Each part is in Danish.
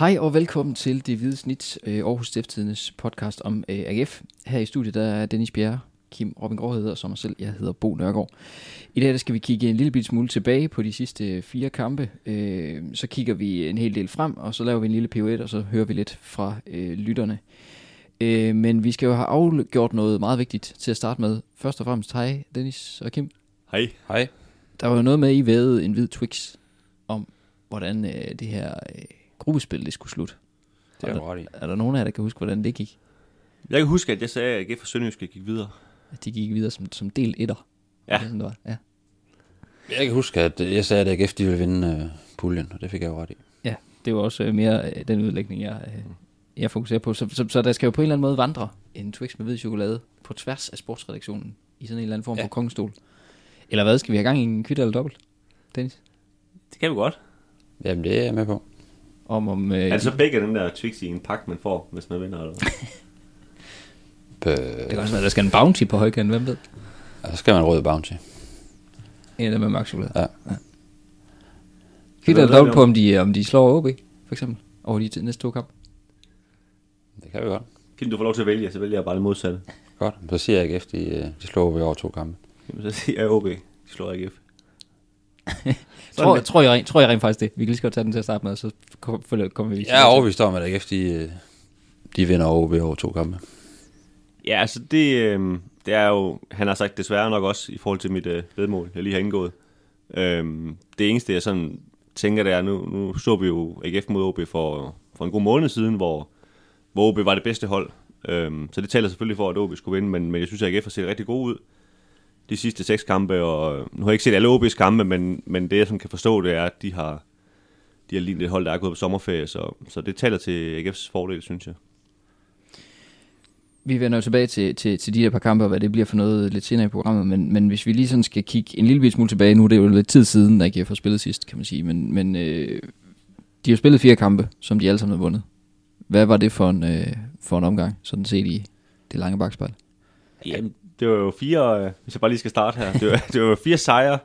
Hej og velkommen til Det Hvide Snit, øh, Aarhus Stiftstidendes podcast om øh, AGF. Her i studiet der er Dennis Bjerre, Kim Robin Gård hedder, som mig selv, jeg hedder Bo Nørgaard. I dag der skal vi kigge en lille bit smule tilbage på de sidste fire kampe. Øh, så kigger vi en hel del frem, og så laver vi en lille PO1, og så hører vi lidt fra øh, lytterne. Øh, men vi skal jo have afgjort noget meget vigtigt til at starte med. Først og fremmest, hej Dennis og Kim. Hej. Hej. Der var jo noget med, I vævede en hvid Twix om, hvordan øh, det her øh, gruppespil det skulle slutte. Det er ret i. Er der nogen af jer, der kan huske, hvordan det gik? Jeg kan huske, at jeg sagde, at AGF for Sønderjyske gik videre. At de gik videre som, som del etter. Ja. Er det sådan, det var? ja. Jeg kan huske, at jeg sagde, at AGF de ville vinde uh, puljen, og det fik jeg jo ret i. Ja, det var også øh, mere øh, den udlægning, jeg, øh, jeg fokuserer på. Så, så, så der skal jo på en eller anden måde vandre en Twix med hvid chokolade på tværs af sportsredaktionen i sådan en eller anden form Ja. for kongestol. Eller hvad? Skal vi have gang i en kvitt eller dobbelt? Dennis? Det kan vi godt. Jamen, det er jeg med på. Om, om, øh, Er det så begge den der Twix i en pakke, man får, hvis man vinder? Eller? det kan også være, der skal en bounty på højkanten, hvem ved? så skal man røde bounty. En af dem med max chokolade. Ja. Så eller hvad dobbelt på, om- de, om de slår OB, for eksempel, over de næste to kampe. Det kan vi godt. Kim, du får lov til at vælge, så vælger jeg bare det modsatte. Godt. Så siger jeg AGF, de, øh, de slår ved over to kampe. Jamen, så siger jeg OB. De slår AGF. Tror, tror, jeg, tror jeg rent faktisk det. Vi kan lige så godt tage den til at starte med, og så kom- kommer vi... Jeg er overbevist om, at AGF, de, øh, de vinder OB over to kampe. Ja, altså det, øh, det er jo, han har sagt desværre nok også i forhold til mit øh, vedmål, jeg lige har indgået. Øhm, det eneste, jeg sådan tænker, det er, nu, nu så vi jo AGF mod OB for, for en god måned siden, hvor, hvor OB var det bedste hold. Øhm, så det taler selvfølgelig for, at OB skulle vinde, men, men jeg synes, at AGF har set rigtig god ud de sidste seks kampe, og øh, nu har jeg ikke set alle OB's kampe, men, men det, jeg sådan kan forstå, det er, at de har, de har lignet et hold, der er gået på sommerferie, så, så det taler til AGF's fordel, synes jeg. Vi vender jo tilbage til, til, til de der par kampe, og hvad det bliver for noget lidt senere i programmet, men, men hvis vi lige sådan skal kigge en lille smule tilbage, nu er det jo lidt tid siden, at jeg har spillet sidst, kan man sige, men, men øh, de har spillet fire kampe, som de alle sammen har vundet. Hvad var det for en, øh, for en omgang, sådan set i det lange bagspejl? Jamen, det var jo fire, øh, hvis jeg bare lige skal starte her, det var, det var jo fire sejre,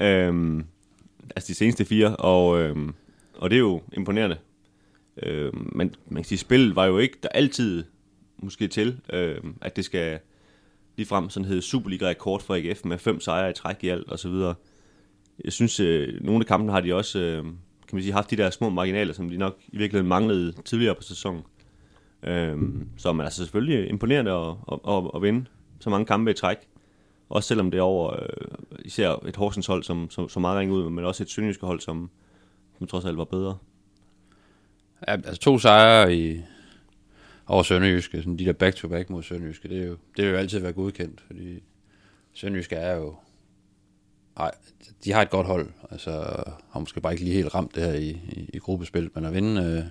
øhm, altså de seneste fire, og, øhm, og det er jo imponerende. Øhm, men man kan sige, spillet var jo ikke der altid måske til, øhm, at det skal ligefrem sådan hedde Superliga-rekord for AGF med fem sejre i træk i alt og så videre. Jeg synes, øh, nogle af kampene har de også, øh, kan man sige, haft de der små marginaler, som de nok i virkeligheden manglede tidligere på sæsonen. Øhm, så man er altså selvfølgelig imponerende at, at, at, at vinde så mange kampe i træk. Også selvom det er over øh, især et Horsens hold, som, som, som meget ringer ud, men også et Sønderjyske hold, som, som trods alt var bedre. Ja, altså to sejre i, over Sønderjyske, sådan de der back-to-back mod Sønderjyske, det er jo, det vil jo altid være godkendt, fordi Sønderjyske er jo, Ej, de har et godt hold, altså har måske bare ikke lige helt ramt det her i, i, i gruppespil, men at vinde øh,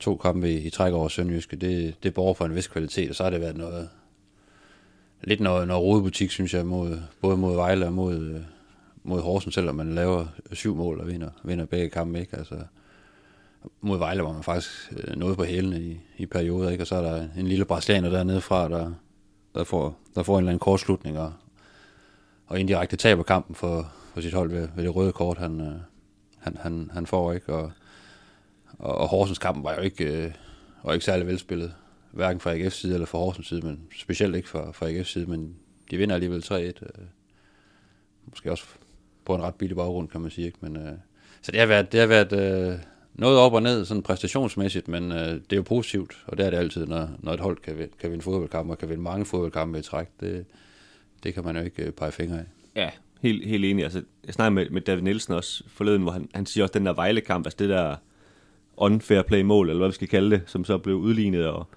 to kampe i, i træk over Sønderjyske, det, det borger for en vis kvalitet, og så har det været noget, lidt noget, noget rodebutik, synes jeg, mod, både mod Vejle og mod, øh, mod Horsens, selvom man laver syv mål og vinder, vinder begge kampe, ikke? Altså, mod Vejle var man faktisk øh, noget på hælene i, i perioder, ikke? og så er der en lille brasilianer dernede fra, der, der, får, der får en eller anden kortslutning, og, og indirekte taber kampen for, for sit hold ved, ved det røde kort, han, øh, han, han, han får, ikke? Og, og, og Horsens kampen var jo ikke, øh, var ikke særlig velspillet, hverken fra AGF's side eller fra Horsens side, men specielt ikke fra, fra AGF's side, men de vinder alligevel 3-1. Øh, måske også på en ret billig baggrund, kan man sige. Ikke? Men, øh, så det har været, det har været øh, noget op og ned, sådan præstationsmæssigt, men øh, det er jo positivt, og det er det altid, når, når et hold kan, kan vinde fodboldkampe, og kan vinde mange fodboldkampe i træk. Det, det kan man jo ikke øh, pege fingre af. Ja, helt, helt enig. Altså, jeg snakkede med, med David Nielsen også forleden, hvor han, han siger også, den der Vejle-kamp, altså det der unfair play-mål, eller hvad vi skal kalde det, som så blev udlignet, og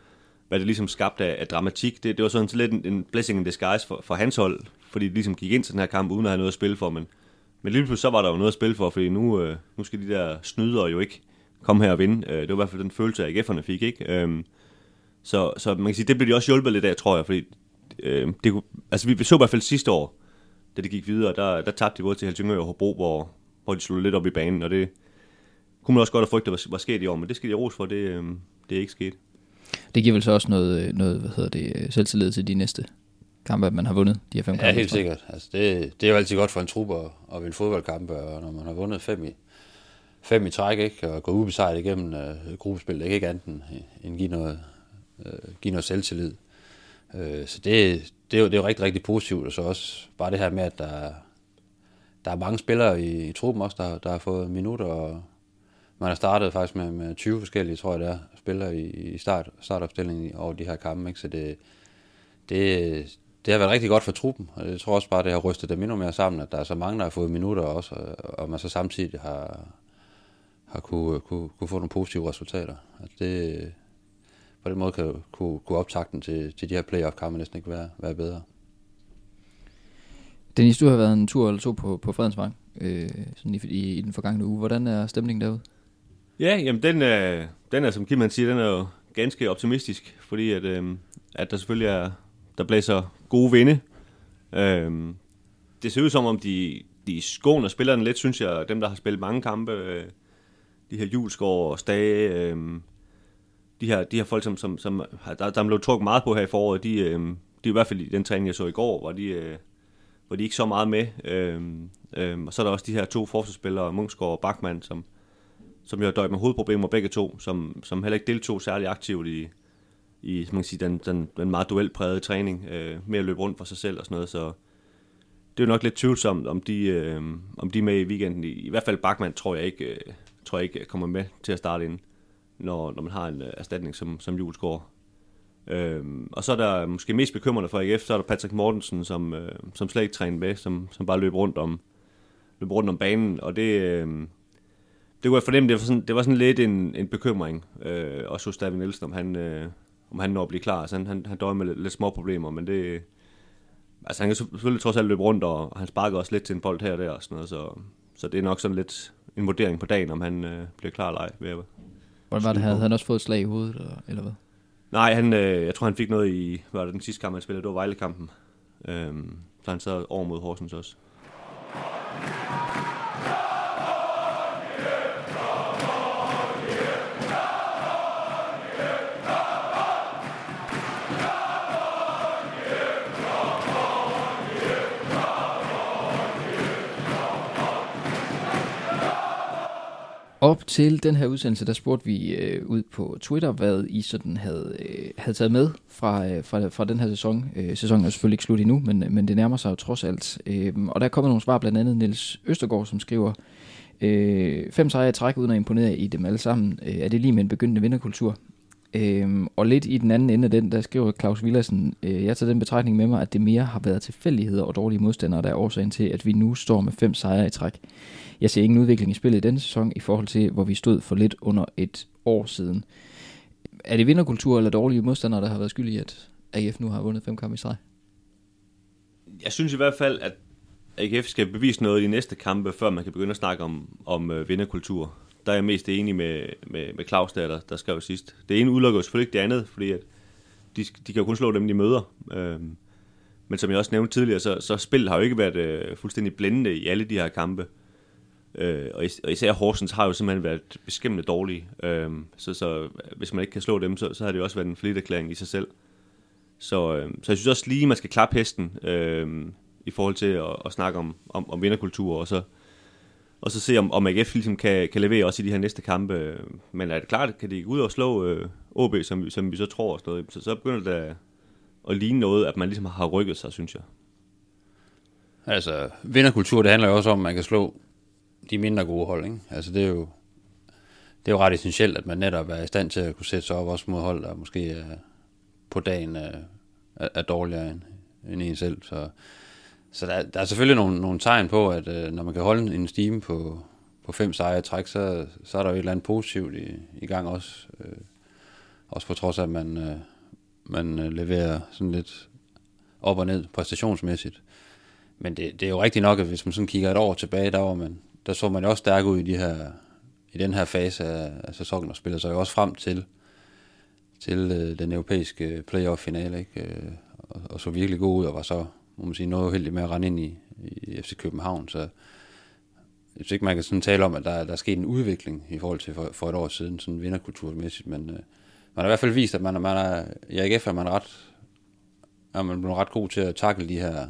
hvad det ligesom skabte af, af dramatik, det, det var sådan lidt en, en blessing in disguise for, for hans hold, fordi de ligesom gik ind til den her kamp, uden at have noget at spille for, men, men lige pludselig så var der jo noget at spille for, fordi nu, øh, nu skal de der snydere jo ikke komme her og vinde. Øh, det var i hvert fald den følelse, AGF'erne fik, ikke? Øh, så, så man kan sige, det blev de også hjulpet lidt af, tror jeg, fordi øh, det kunne, altså vi, vi så i hvert fald sidste år, da det gik videre, der, der tabte de både til Helsingør og Hobro, hvor, hvor de slog lidt op i banen, og det kunne man også godt have frygtet, var, var sket i år, men det skal de ros for, det, øh, det er ikke sket. Det giver vel så også noget, øh, noget hvad hedder det, øh, selvtillid til de næste kampe, at man har vundet de her fem kampe. Ja, helt sikkert. Altså, det, det er jo altid godt for en truppe at, at vinde fodboldkampe, og når man har vundet fem i, fem i træk, ikke? Og gå ubesejret igennem øh, gruppespil, det kan ikke andet end, end give, noget, øh, give noget selvtillid. Øh, så det, det, er jo, det er jo rigtig, rigtig positivt, og så også bare det her med, at der, der er mange spillere i, i truppen også, der, der har fået minutter, og man har startet faktisk med, med 20 forskellige, tror jeg det er, spiller i, i start, startopstillingen over de her kampe, ikke? så det, det, det har været rigtig godt for truppen, og jeg tror også bare, det har rystet dem endnu mere sammen, at der er så mange, der har fået minutter også, og man så samtidig har, har kunne, kunne, kunne få nogle positive resultater. Altså det, på den måde kan, kunne, kunne optakten til, til de her playoff-kampe næsten ikke være, være bedre. Dennis, du har været en tur eller to på, på Fredensvang øh, sådan i, i, i den forgangne uge. Hvordan er stemningen derude? Ja, jamen den er, den er som Kim han siger, den er jo ganske optimistisk, fordi at, øh, at der selvfølgelig er, der blæser gode vinde. Øh, det ser ud som om, de, de skåner spillerne lidt, synes jeg, dem der har spillet mange kampe, øh, de her Julesgaard og Stage, øh, de her, de her folk, som, som, som der, der blev trukket meget på her i foråret, de, øh, de i hvert fald i den træning, jeg så i går, hvor de, øh, hvor de ikke så meget med. Øh, øh, og så er der også de her to forsvarsspillere, Munchsgaard og Bachmann, som, som jo har med hovedproblemer begge to, som, som heller ikke deltog særlig aktivt i, i som man kan sige, den, den, den meget duelprægede træning, øh, med at løbe rundt for sig selv og sådan noget, så det er jo nok lidt tvivlsomt, om de, øh, om de er med i weekenden. I, i hvert fald Bachmann tror jeg ikke, øh, tror jeg ikke kommer med til at starte ind, når, når man har en øh, erstatning som, som Julesgaard. Øh, og så er der måske mest bekymrende for AGF, så er der Patrick Mortensen, som, øh, som slet ikke træner med, som, som bare løber rundt om, løber rundt om banen, og det, øh, det kunne jeg fornemme, det var sådan, det var sådan lidt en, en bekymring, øh, også hos David Nielsen, om han, øh, om han når at blive klar. Så han, han, han døjer med lidt, lidt små problemer, men det... Altså han kan selvfølgelig trods alt løbe rundt, og han sparker også lidt til en bold her og der og sådan noget, så, så det er nok sådan lidt en vurdering på dagen, om han øh, bliver klar eller ej. Ved Hvordan var det? Havde han også fået et slag i hovedet, eller, eller hvad? Nej, han, øh, jeg tror, han fik noget i, hvad var det den sidste kamp, han spillede, det var Vejle-kampen. Øhm, så han sad over mod Horsens også. Op til den her udsendelse, der spurgte vi øh, ud på Twitter, hvad I sådan havde, øh, havde taget med fra, øh, fra, fra den her sæson. Øh, sæsonen er selvfølgelig ikke slut endnu, men, øh, men det nærmer sig jo trods alt. Øh, og der kommer nogle svar, blandt andet Niels Østergaard, som skriver, øh, fem sejre i træk uden at imponere i dem alle sammen. Øh, er det lige med en begyndende vinderkultur? Øhm, og lidt i den anden ende af den, der skriver Claus Villersen, øh, jeg tager den betragtning med mig, at det mere har været tilfældigheder og dårlige modstandere, der er årsagen til, at vi nu står med fem sejre i træk. Jeg ser ingen udvikling i spillet i denne sæson i forhold til, hvor vi stod for lidt under et år siden. Er det vinderkultur eller dårlige modstandere, der har været skyld i, at AGF nu har vundet fem kampe i streg? Jeg synes i hvert fald, at AGF skal bevise noget i de næste kampe, før man kan begynde at snakke om, om øh, vinderkultur der er jeg mest enig med, med, med Claus, der, der skrev sidst. Det ene udelukker jo selvfølgelig ikke det andet, fordi at de, de kan jo kun slå dem, de møder. Øhm, men som jeg også nævnte tidligere, så, så spillet har jo ikke været øh, fuldstændig blændende i alle de her kampe. Øh, og, is, og især Horsens har jo simpelthen været beskæmmende dårlige. Øh, så, så hvis man ikke kan slå dem, så, så har det jo også været en flitterklæring i sig selv. Så, øh, så jeg synes også lige, man skal klappe hesten øh, i forhold til at, at snakke om, om, om vinderkultur, og så og så se, om, om AGF ligesom kan, kan levere også i de her næste kampe. Men er det klart, kan de gå ud og slå øh, OB, som, som vi så tror, og så, så begynder det at ligne noget, at man ligesom har rykket sig, synes jeg. Altså, vinderkultur, det handler jo også om, at man kan slå de mindre gode hold, ikke? Altså, det er jo, det er jo ret essentielt, at man netop er i stand til at kunne sætte sig op også mod hold, der måske øh, på dagen øh, er, er dårligere end, end en selv. Så så der, der er selvfølgelig nogle, nogle tegn på, at øh, når man kan holde en stime på, på fem sejre i træk, så, så er der jo et eller andet positivt i, i gang også. Øh, også på trods af, at man, øh, man øh, leverer sådan lidt op og ned præstationsmæssigt. Men det, det er jo rigtigt nok, at hvis man sådan kigger et år tilbage, der, var man, der så man jo også stærk ud i, de her, i den her fase af, af sæsonen, og spiller sig jo også frem til, til øh, den europæiske playoff-finale, ikke? Øh, og, og så virkelig god ud, og var så må man sige, noget uheldigt med at rende ind i, i FC København, så jeg synes ikke, man kan sådan tale om, at der, der er sket en udvikling i forhold til for, for et år siden, sådan vinderkulturmæssigt, men øh, man har i hvert fald vist, at man, man er, i AGF er man ret, er man blevet ret god til at takle de her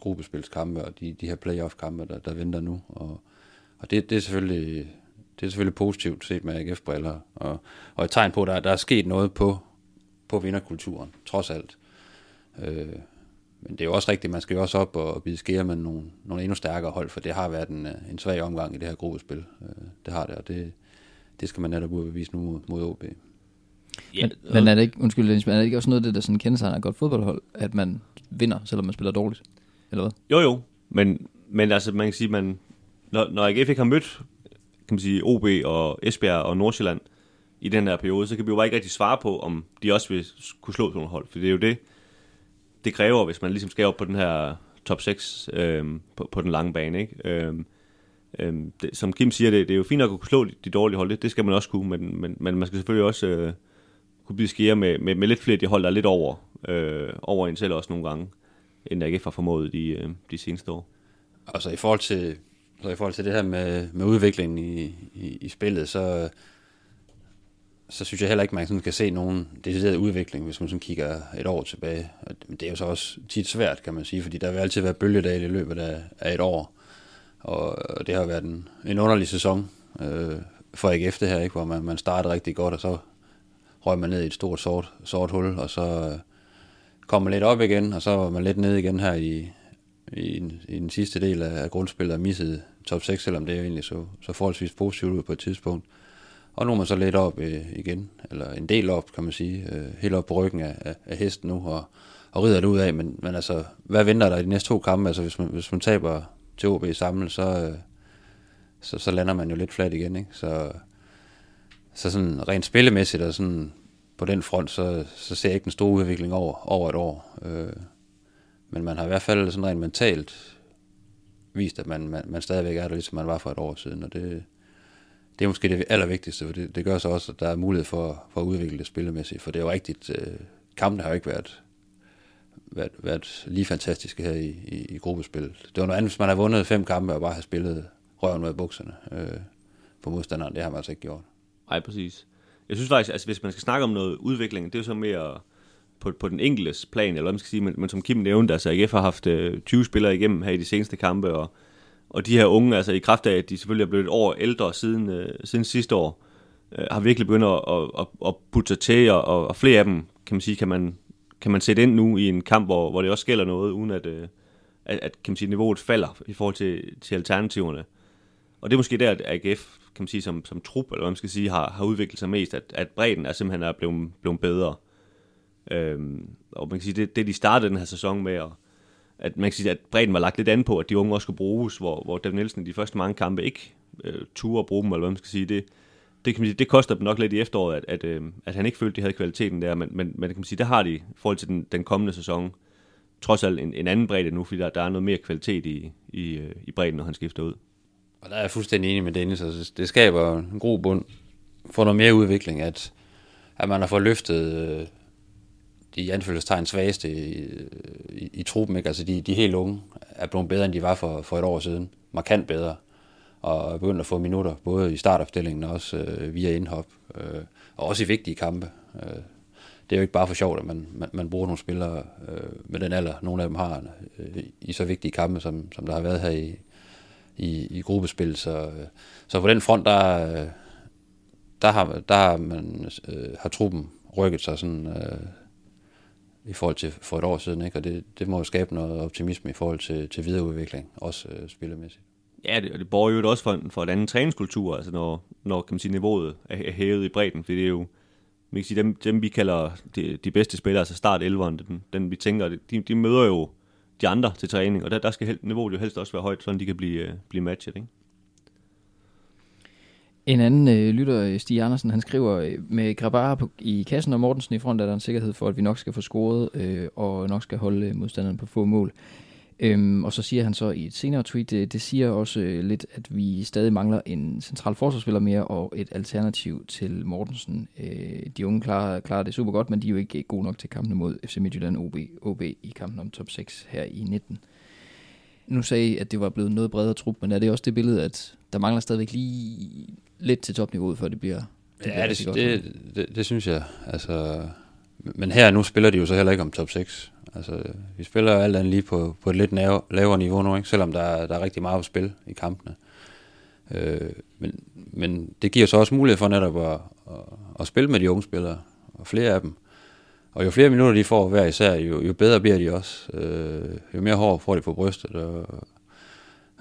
gruppespilskampe og de, de her playoff-kampe, der, der venter nu, og, og det, det er selvfølgelig det er selvfølgelig positivt set med AGF-briller, og, og et tegn på, at der, der er sket noget på, på vinderkulturen, trods alt. Øh, men det er jo også rigtigt, man skal jo også op og, bide skære med nogle, nogle endnu stærkere hold, for det har været en, en svag omgang i det her gruppespil. Øh, det har det, og det, det skal man netop udbevise nu mod, mod OB. Ja, men, men er det ikke, undskyld, Dennis, men er det ikke også noget af det, der sådan kendetegner et godt fodboldhold, at man vinder, selvom man spiller dårligt? Eller hvad? Jo, jo, men, men altså, man kan sige, man, når, når AGF ikke har mødt kan man sige, OB og Esbjerg og Nordsjælland i den her periode, så kan vi jo bare ikke rigtig svare på, om de også vil kunne slå sådan nogle hold, for det er jo det, det kræver, hvis man ligesom skal op på den her top 6 øh, på, på den lange bane. Ikke? Øh, øh, det, som Kim siger, det, det er jo fint at kunne slå de, de dårlige hold, det, det skal man også kunne, men, men, men man skal selvfølgelig også øh, kunne blive skære med, med, med lidt flere de hold, der er lidt over, øh, over en selv også nogle gange, end AGF har formået de, øh, de seneste år. Altså i forhold til, så i forhold til det her med, med udviklingen i, i, i spillet, så, så synes jeg heller ikke, man sådan kan se nogen decideret udvikling, hvis man sådan kigger et år tilbage. Men det er jo så også tit svært, kan man sige, fordi der vil altid være bølgedale i løbet af, et år. Og det har været en, en underlig sæson øh, for AGF det her, ikke? hvor man, man startede rigtig godt, og så røg man ned i et stort sort, sort hul, og så øh, kom man lidt op igen, og så var man lidt ned igen her i, i, i den sidste del af grundspillet og missede top 6, selvom det er egentlig så, så forholdsvis positivt ud på et tidspunkt. Og nu er man så lidt op øh, igen, eller en del op, kan man sige, øh, helt op på ryggen af, af, af hesten nu, og, og rider det ud af. Men, men altså, hvad venter der i de næste to kampe? Altså, hvis man, hvis man taber til OB sammen, så, øh, så, så lander man jo lidt flat igen, ikke? Så, så sådan rent spillemæssigt og sådan på den front, så, så ser jeg ikke den store udvikling over, over et år. Øh, men man har i hvert fald sådan rent mentalt vist, at man, man, man stadigvæk er der, ligesom man var for et år siden, og det, det er måske det allervigtigste, for det, det gør så også, at der er mulighed for, for at udvikle det spillemæssigt, for det er jo rigtigt, øh, kampene har jo ikke været, været, været lige fantastiske her i, i, i gruppespillet. Det var noget andet, hvis man har vundet fem kampe og bare har spillet røven med bukserne øh, på modstanderen. Det har man altså ikke gjort. Nej, præcis. Jeg synes faktisk, altså hvis man skal snakke om noget udvikling, det er jo så mere på, på den enkeltes plan, eller hvad man skal sige, men, men som Kim nævnte, altså AGF har haft øh, 20 spillere igennem her i de seneste kampe, og, og de her unge, altså i kraft af, at de selvfølgelig er blevet et år ældre siden, øh, siden sidste år, øh, har virkelig begyndt at, at, at, at putte sig til, og, og flere af dem, kan man sige, kan man, kan man sætte ind nu i en kamp, hvor, hvor det også gælder noget, uden at, øh, at, at kan man sige, niveauet falder i forhold til, til alternativerne. Og det er måske der, at AGF, kan man sige, som, som trup, eller hvad man skal sige, har, har udviklet sig mest, at, at bredden er simpelthen er blevet, blevet bedre. Øhm, og man kan sige, det, det de startede den her sæson med, at, at man kan sige, at bredden var lagt lidt an på, at de unge også skulle bruges, hvor, hvor David Nielsen i de første mange kampe ikke øh, turde at bruge dem, eller hvad man skal sige, det, det, kan man sige, det koster dem nok lidt i efteråret, at, at, øh, at han ikke følte, at de havde kvaliteten der, men, men, men kan man sige, det har de i forhold til den, den kommende sæson, trods alt en, en anden bredde nu, fordi der, der er noget mere kvalitet i, i, øh, i bredden, når han skifter ud. Og der er jeg fuldstændig enig med Dennis, altså det skaber en god bund for noget mere udvikling, at, at man har fået løftet øh, øh, de anfølgelsestegn svageste i, i, i truppen. Ikke? Altså de, de helt unge er blevet bedre, end de var for, for et år siden. Markant bedre. Og er begyndt at få minutter, både i startopstillingen og også øh, via indhop. Øh, og også i vigtige kampe. Øh, det er jo ikke bare for sjovt, at man, man, man bruger nogle spillere øh, med den alder, nogle af dem har, øh, i så vigtige kampe, som, som der har været her i, i, i gruppespil. Så, øh, så på den front, der, øh, der har, der har, man, øh, har truppen rykket sig sådan, øh, i forhold til for et år siden, ikke? og det, det må jo skabe noget optimisme i forhold til, til videreudvikling, også øh, spillemæssigt. Ja, det, og det borger jo også for, for en anden træningskultur, altså når, når kan man sige, niveauet er, er hævet i bredden, for det er jo, man kan sige, dem, dem vi kalder de, de bedste spillere, altså start 11'eren, den, den vi tænker, de, de møder jo de andre til træning, og der, der skal niveauet jo helst også være højt, så de kan blive, øh, blive matchet, ikke? En anden øh, lytter, øh, Stig Andersen, han skriver, øh, med Grabara på, i kassen og Mortensen i front, er der en sikkerhed for, at vi nok skal få scoret, øh, og nok skal holde øh, modstanderen på få mål. Øhm, og så siger han så i et senere tweet, det, det siger også øh, lidt, at vi stadig mangler en central forsvarsspiller mere og et alternativ til Mortensen. Øh, de unge klarer, klarer det super godt, men de er jo ikke gode nok til kampene mod FC Midtjylland OB, OB i kampen om top 6 her i 19. Nu sagde I, at det var blevet noget bredere trup, men er det også det billede, at der mangler stadigvæk lige lidt til topniveauet, før det bliver... Det ja, bliver det, godt. Det, det, det, synes jeg. Altså, men her nu spiller de jo så heller ikke om top 6. Altså, vi spiller alt andet lige på, på et lidt lavere niveau nu, ikke? selvom der, der er rigtig meget på spil i kampene. Øh, men, men det giver så også mulighed for netop at, at, at spille med de unge spillere, og flere af dem. Og jo flere minutter de får hver især, jo, jo bedre bliver de også. Øh, jo mere hår får de på brystet, og,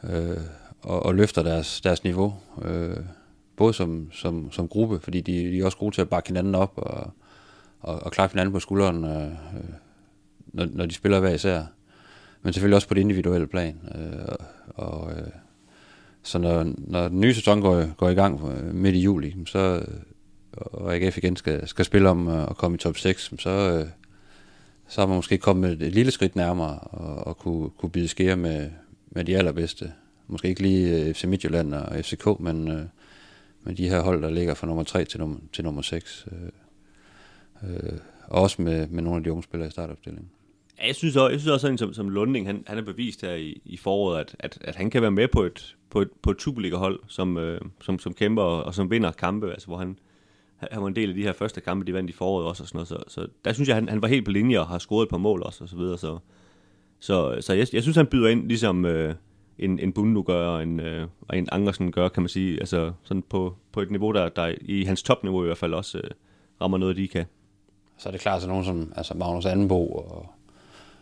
øh, og, og løfter deres, deres niveau. Øh, både som, som, som gruppe, fordi de, de er også gode til at bakke hinanden op og, og, og klappe hinanden på skulderen, øh, øh, når, når de spiller hver især. Men selvfølgelig også på det individuelle plan. Øh, og, øh, så når, når den nye sæson går, går i gang øh, midt i juli, så, øh, og AGF igen skal, skal spille om at komme i top 6, så, øh, så er man måske kommet et, et lille skridt nærmere og, og kunne, kunne bide skære med, med de allerbedste. Måske ikke lige FC Midtjylland og FCK, men, øh, med de her hold, der ligger fra nummer 3 til nummer, til nummer 6. Øh, øh, og også med, med nogle af de unge spillere i startopstillingen. Ja, jeg synes også, jeg synes også sådan, som, som Lunding, han, han er bevist her i, i foråret, at, at, at han kan være med på et, på et, på et Superliga-hold, som, øh, som, som kæmper og, og som vinder kampe, altså hvor han, han var en del af de her første kampe, de vandt i foråret også og sådan noget, så, så der synes jeg, han, han var helt på linje og har scoret et par mål også og så videre, så, så, så jeg, jeg synes, han byder ind, ligesom øh, en, en Bundu gør, og en, øh, og en Angersen gør, kan man sige, altså sådan på, på et niveau, der, der i hans topniveau i hvert fald også øh, rammer noget, de kan. Så er det klart, at nogen som altså Magnus Andenbo og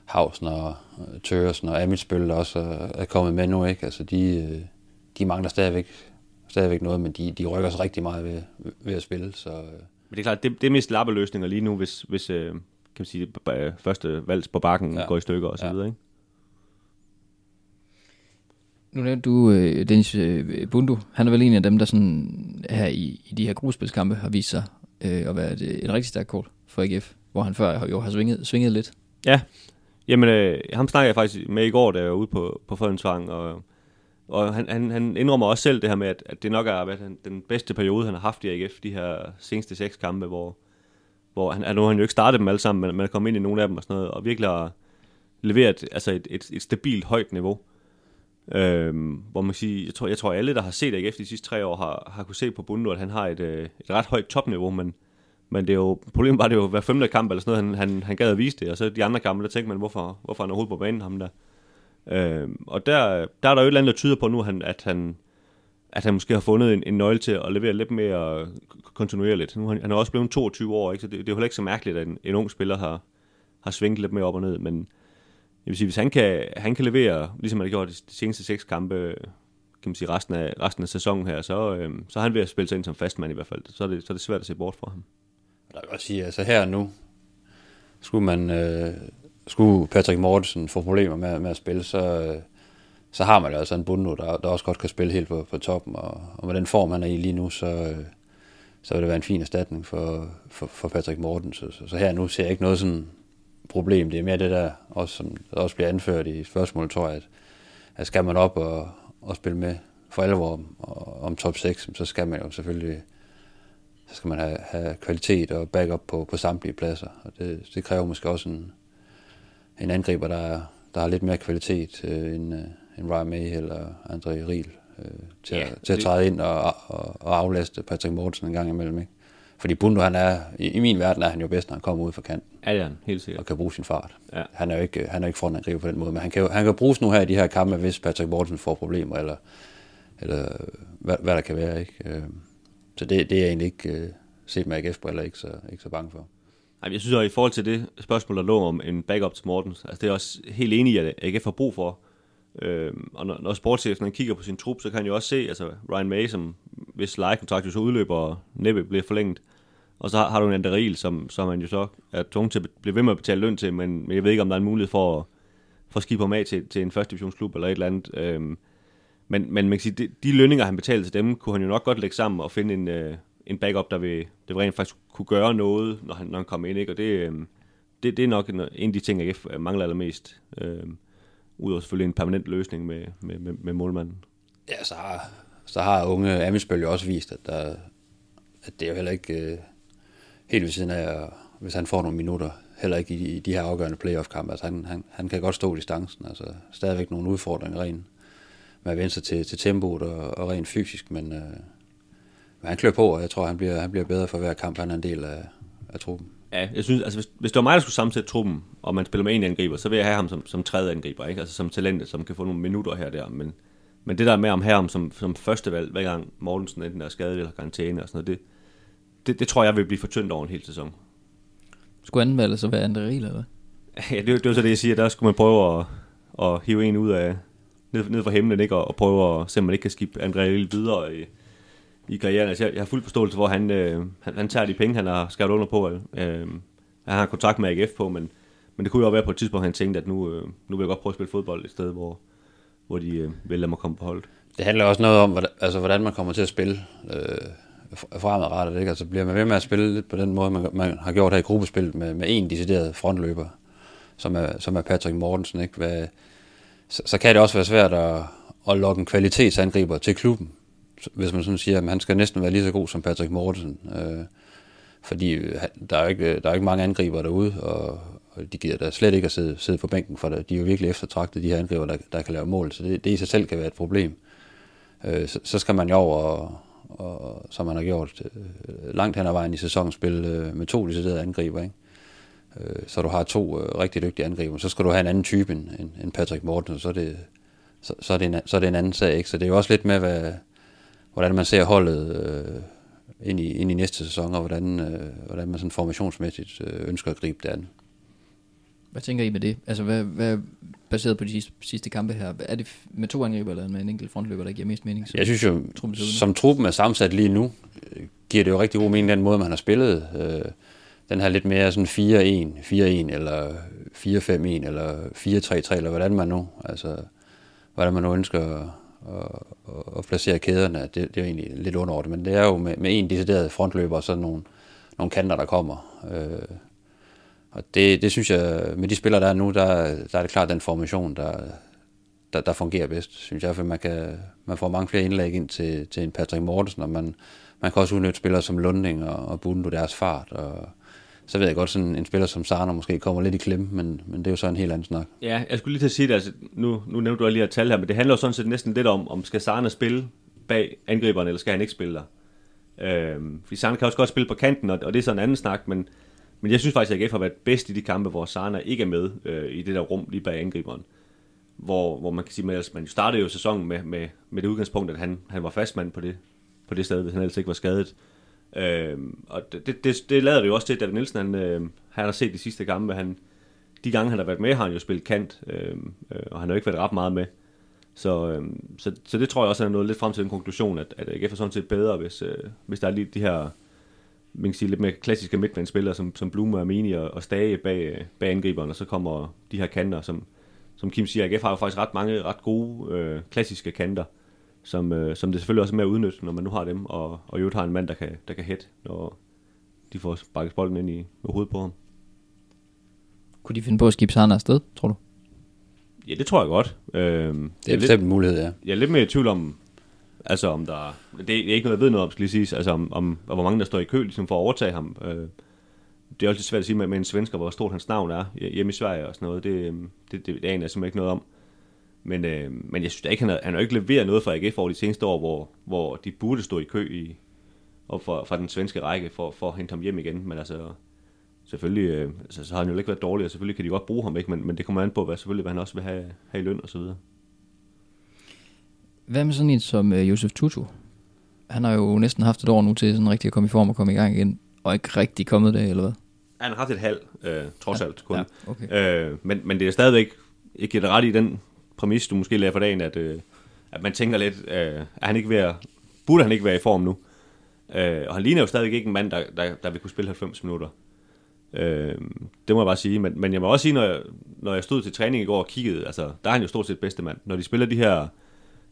Hausen og Tørsen og Amitsbøl også er kommet med nu, ikke? Altså de, øh, de mangler stadigvæk, stadigvæk noget, men de, de rykker sig rigtig meget ved, ved at spille, så... Øh. Men det er klart, det, det er mest lappeløsninger lige nu, hvis, hvis øh, kan man sige, første valg på bakken ja. går i stykker og så ja. videre, ikke? Nu nævnte du øh, Dennis øh, Bundu. Han er vel en af dem, der sådan her i, i de her gruspilskampe har vist sig øh, at være et, et rigtig stærkt kort for AGF, hvor han før jo har svinget, svinget lidt. Ja, Jamen, øh, ham snakker jeg faktisk med i går, da jeg var ude på, på Fredensvang, og, og han, han, han indrømmer også selv det her med, at, at det nok er hvad, den bedste periode, han har haft i AGF, de her seneste seks kampe, hvor, hvor han, altså, nu har han jo ikke startet dem alle sammen, men man er kommet ind i nogle af dem og sådan noget, og virkelig har leveret altså et, et, et stabilt højt niveau. Øhm, hvor man siger, jeg tror, jeg tror alle, der har set AGF de sidste tre år, har, har kunne se på Bundu, at han har et, øh, et ret højt topniveau, men, men det er jo, problemet var, det jo hver femte kamp eller sådan noget, han, han, han gad at vise det, og så de andre kampe, der tænkte man, hvorfor, hvorfor han er overhovedet på banen, ham der. Øh, og der, der er der jo et eller andet, der tyder på nu, han, at han, at han måske har fundet en, en nøgle til at levere lidt mere kontinuerligt. Nu, han, han er også blevet 22 år, ikke? så det, det er jo heller ikke så mærkeligt, at en, en ung spiller har, har svinget lidt mere op og ned, men jeg vil sige, hvis han kan, han kan levere, ligesom han har gjort de, de seneste seks kampe, kan man sige, resten af, resten af sæsonen her, så, øh, så er han ved at spille sig ind som fastmand i hvert fald. Så er det, så er det svært at se bort fra ham. Der vil også sige, altså her nu, skulle man, øh, skulle Patrick Mortensen få problemer med, med at spille, så, øh, så har man jo altså en Bundo, der, der også godt kan spille helt på, på toppen, og, og med den form, han er i lige nu, så, øh, så vil det være en fin erstatning for, for, for Patrick Mortensen. Så, så her nu ser jeg ikke noget sådan problem. Det er mere det der, også, som også bliver anført i spørgsmålet, tror jeg, at, at skal man op og, og spille med for alvor om, om top 6, så skal man jo selvfølgelig så skal man have, have kvalitet og backup på, på samtlige pladser. Og det, det kræver måske også en, en angriber, der, der har lidt mere kvalitet øh, end, øh, end Ryan May eller André Riel øh, til, ja, til at træde ind og, og, og aflaste Patrick Mortensen en gang imellem. Ikke? Fordi Bundo, han er, i, i min verden er han jo bedst, når han kommer ud fra kanten. Ja, det er han, helt sikkert. Og kan bruge sin fart. Ja. Han er jo ikke, han er ikke frontangriber på den måde, men han kan, han kan bruges nu her i de her kampe, hvis Patrick Mortensen får problemer, eller, eller hvad, hvad der kan være. Ikke? Øh, så det, det er jeg egentlig ikke, øh, set med AGF-briller, ikke så, ikke så bange for. Jeg synes også, i forhold til det spørgsmål, der lå om en backup til Mortens, altså det er også helt enig i, at AGF har brug for. Øhm, og når, når sportschefen kigger på sin trup, så kan han jo også se, altså Ryan May, som hvis lejekontrakt jo så udløber og næppe bliver forlænget, og så har, har du en Anderil, som, som man jo så er tvunget til at blive ved med at betale løn til, men, men jeg ved ikke, om der er en mulighed for at, for at skifte ham af til, til en første divisionsklub eller et eller andet. Øhm, men, men man kan sige, de, de lønninger, han betalte til dem, kunne han jo nok godt lægge sammen og finde en, øh, en backup, der vil, der vil rent faktisk kunne gøre noget, når han, når han kommer ind. Ikke? Og det, øh, det, det er nok en, en af de ting, jeg mangler allermest. Øh, Udover selvfølgelig en permanent løsning med, med, med, med målmanden. Ja, så har, så har unge Amisbøl jo også vist, at, der, at det er jo heller ikke øh, helt ved siden af, hvis han får nogle minutter, heller ikke i, i de her afgørende playoff-kampe. Altså, han, han, han kan godt stå distancen. Altså, stadigvæk nogle udfordringer rent med at vende sig til, til tempoet og, og rent fysisk, men, øh, men han klør på, og jeg tror, han bliver, han bliver bedre for hver kamp. Han er en del af, af truppen. Ja, jeg synes, altså hvis, hvis det var mig, der skulle sammensætte truppen, og man spiller med en angriber, så vil jeg have ham som, som tredje angriber, ikke? Altså som talent, som kan få nogle minutter her og der, men, men det der med om her om som, som første valg, hver gang Mortensen enten er skadet eller karantæne og sådan noget, det, det, det tror jeg vil blive for tyndt over en hel sæson. Skulle anden valg så være André Riel, eller hvad? Ja, det, det var så det, jeg siger. Der skulle man prøve at, at hive en ud af ned, ned fra himlen, ikke? Og, og prøve at se, om man ikke kan skifte André Riel videre i, i karrieren. Altså, jeg, jeg har fuld forståelse hvor han, øh, han, han tager de penge, han har skrevet under på. Øh, han har kontakt med AGF på, men, men det kunne jo også være på et tidspunkt, han tænkte, at nu, øh, nu vil jeg godt prøve at spille fodbold et sted, hvor, hvor de øh, vælger mig komme på holdet. Det handler også noget om, hvordan, altså, hvordan man kommer til at spille øh, fremadrettet. Ikke? Altså, bliver man ved med at spille lidt på den måde, man, man har gjort her i gruppespillet med, med en decideret frontløber, som er, som er Patrick Mortensen. Ikke? Hvad, så, så kan det også være svært at, at lokke en kvalitetsangriber til klubben, hvis man sådan siger, at han skal næsten være lige så god som Patrick Mortensen. Øh, fordi der er, ikke, der er ikke mange angriber derude, og, og de gider da slet ikke at sidde, sidde på bænken, for de er jo virkelig eftertragtet, de her angriber, der, der kan lave mål, så det, det i sig selv kan være et problem. Øh, så, så skal man jo over, og, og, som man har gjort øh, langt hen ad vejen i sæsonen, spille øh, med to deciderede angriber, ikke? Øh, så du har to øh, rigtig dygtige angriber, så skal du have en anden type end, end Patrick Mortensen, så er det, så, så, er det en, så er det en anden sag, ikke? Så det er jo også lidt med, hvad, hvordan man ser holdet øh, ind, i, ind i næste sæson, og hvordan, øh, hvordan man sådan formationsmæssigt øh, ønsker at gribe det an. Hvad tænker I med det? Altså, hvad, hvad baseret på de sidste, sidste kampe her, er det med to angriber eller med en enkelt frontløber, der giver mest mening? Jeg synes jo, truppen som truppen er sammensat lige nu, giver det jo rigtig god mening den måde, man har spillet. Øh, den her lidt mere sådan 4-1, 4-1 eller 4-5-1 eller 4-3-3 eller hvordan man nu, altså hvordan man nu ønsker at, at, placere kæderne, det, det er jo egentlig lidt underordnet, men det er jo med, med en decideret frontløber og så nogle, nogle kanter, der kommer. Øh, og det, det synes jeg, med de spillere, der er nu, der, der er det klart den formation, der, der, der fungerer bedst, synes jeg, for man, kan, man får mange flere indlæg ind til, til en Patrick Mortensen, og man, man kan også udnytte spillere som Lunding og, og Bundo deres fart, og så ved jeg godt, sådan en spiller som Sarner måske kommer lidt i klemme, men, men det er jo så en helt anden snak. Ja, jeg skulle lige til at sige det, altså, nu, nu nævnte du lige at tal her, men det handler jo sådan set næsten lidt om, om skal Sarner spille bag angriberen, eller skal han ikke spille der? Øhm, fordi Sarner kan også godt spille på kanten, og, og det er så en anden snak, men, men jeg synes faktisk, at AGF har været bedst i de kampe, hvor Sarner ikke er med øh, i det der rum lige bag angriberen. Hvor, hvor man kan sige, at man startede jo sæsonen med, med, med det udgangspunkt, at han, han var fastmand på det, på det sted, hvis han ellers ikke var skadet. Øh, Øh, og det, det, det lader det jo også til, at David Nielsen, han, øh, han har set de sidste kampe, han, de gange han har været med, har han jo spillet kant, øh, øh, og han har jo ikke været ret meget med. Så, øh, så, så det tror jeg også er nået lidt frem til den konklusion, at, at AGF er sådan set bedre, hvis, øh, hvis der er lige de her man kan sige, lidt mere klassiske midtbanespillere, som, som Blume og og, og Stage bag, bag angriberne, og så kommer de her kanter, som, som Kim siger, AGF har jo faktisk ret mange ret gode øh, klassiske kanter, som, øh, som det selvfølgelig også er med at udnytte, når man nu har dem, og, og jo har en mand, der kan, der kan hætte, når de får sparket bolden ind i med hovedet på ham. Kunne de finde på at skifte Sarner afsted, tror du? Ja, det tror jeg godt. Øh, det er bestemt en mulighed, ja. Jeg er lidt mere i tvivl om, altså om der, det er ikke noget, jeg ved noget om, skal lige sige, altså om, om, om hvor mange der står i kø ligesom for at overtage ham. Øh, det er også lidt svært at sige med, med en svensker, hvor stort hans navn er hjemme i Sverige og sådan noget. Det, det, det, det aner jeg simpelthen ikke noget om. Men, øh, men jeg synes da ikke, han har, han har ikke leveret noget fra AGF over de seneste år, hvor, hvor de burde stå i kø i, og for, fra den svenske række for, for at hente ham hjem igen. Men altså, selvfølgelig, øh, altså, så har han jo ikke været dårlig, og selvfølgelig kan de godt bruge ham, ikke? Men, men det kommer an på, hvad, selvfølgelig, hvad han også vil have, have i løn og så videre. Hvad med sådan en som uh, Josef Tutu? Han har jo næsten haft et år nu til sådan rigtig at komme i form og komme i gang igen, og ikke rigtig kommet det, eller hvad? Han har haft et halv, øh, trods Ja, alt kun. ja, okay. øh, men, men det er stadigvæk, jeg giver ret i den præmis, du måske lærer for dagen, at, øh, at man tænker lidt, øh, er han ikke ved at, burde han ikke være i form nu? Øh, og han ligner jo stadig ikke en mand, der, der, der vil kunne spille 90 minutter. Øh, det må jeg bare sige. Men, men jeg må også sige, når jeg, når jeg stod til træning i går og kiggede, altså, der er han jo stort set bedste mand. Når de spiller de her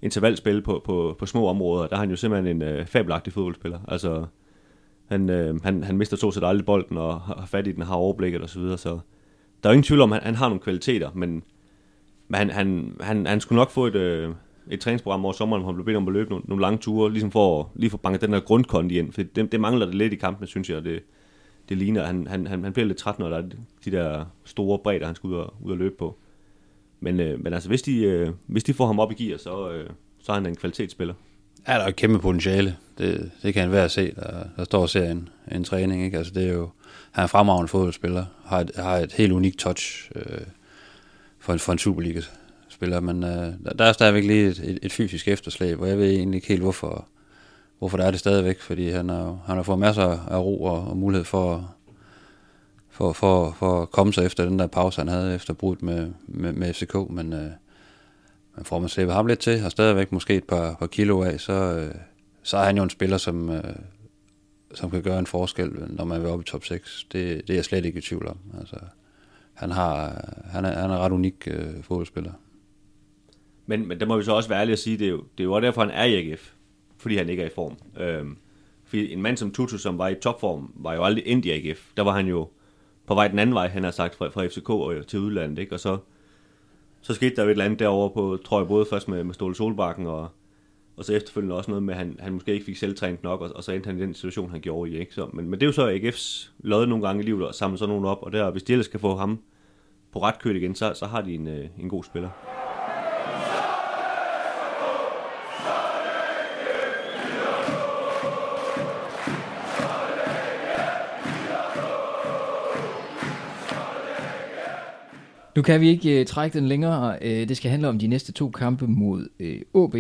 intervalspil på, på, på små områder, der er han jo simpelthen en øh, fabelagtig fodboldspiller. Altså, han, øh, han, han mister stort set aldrig bolden og har fat i den, har overblikket og så videre, så der er jo ingen tvivl om, at han, han har nogle kvaliteter, men, men han, han, han, han skulle nok få et, øh, et træningsprogram over sommeren, hvor han blev bedt om at løbe nogle, nogle lange ture, ligesom for at lige få banket den der grundkondi ind, for det, det mangler det lidt i kampen, synes jeg, og det, det ligner, han, han, han, han bliver lidt træt, når der er de der store bredder, han skal ud og, ud og løbe på. Men, øh, men altså, hvis de, øh, hvis de får ham op i gear, så, øh, så er han en kvalitetsspiller. Ja, der er et kæmpe potentiale. Det, det kan han være at se, der, der står og ser en, en træning. Ikke? Altså, det er jo, han er en fremragende fodboldspiller, har et, har et helt unikt touch øh, for, en, for en Superliga-spiller. Men øh, der, der er stadigvæk lige et, et, et fysisk efterslæb, og jeg ved egentlig ikke helt, hvorfor, hvorfor der er det stadigvæk, fordi han har, han har fået masser af ro og, og mulighed for, for, for, for at komme sig efter den der pause, han havde efter brudt med, med, med FCK, men, øh, men får man slæbet ham lidt til, og stadigvæk måske et par, par kilo af, så, øh, så er han jo en spiller, som, øh, som kan gøre en forskel, når man vil op i top 6. Det, det er jeg slet ikke i tvivl om. Altså, han, har, han, er, han er ret unik øh, fodboldspiller. Men, men der må vi så også være ærlige at sige, det er jo, det er jo også derfor, han er i AGF. Fordi han ikke er i form. Øhm, fordi en mand som Tutu, som var i topform, var jo aldrig endt i AGF. Der var han jo på vej den anden vej, han har sagt, fra, fra FCK og øh, til udlandet. Ikke? Og så, så skete der jo et eller andet derovre på, tror jeg, både først med, med Ståle Solbakken og, og så efterfølgende også noget med, at han, han måske ikke fik selvtrænet nok, og, og så endte han i den situation, han gjorde i. Ikke? Så, men, men det er jo så AGF's lod nogle gange i livet at samle sådan nogen op, og der, hvis de ellers kan få ham på ret køl igen, så, så har de en, øh, en god spiller. Nu kan vi ikke uh, trække den længere. Uh, det skal handle om de næste to kampe mod uh, AB,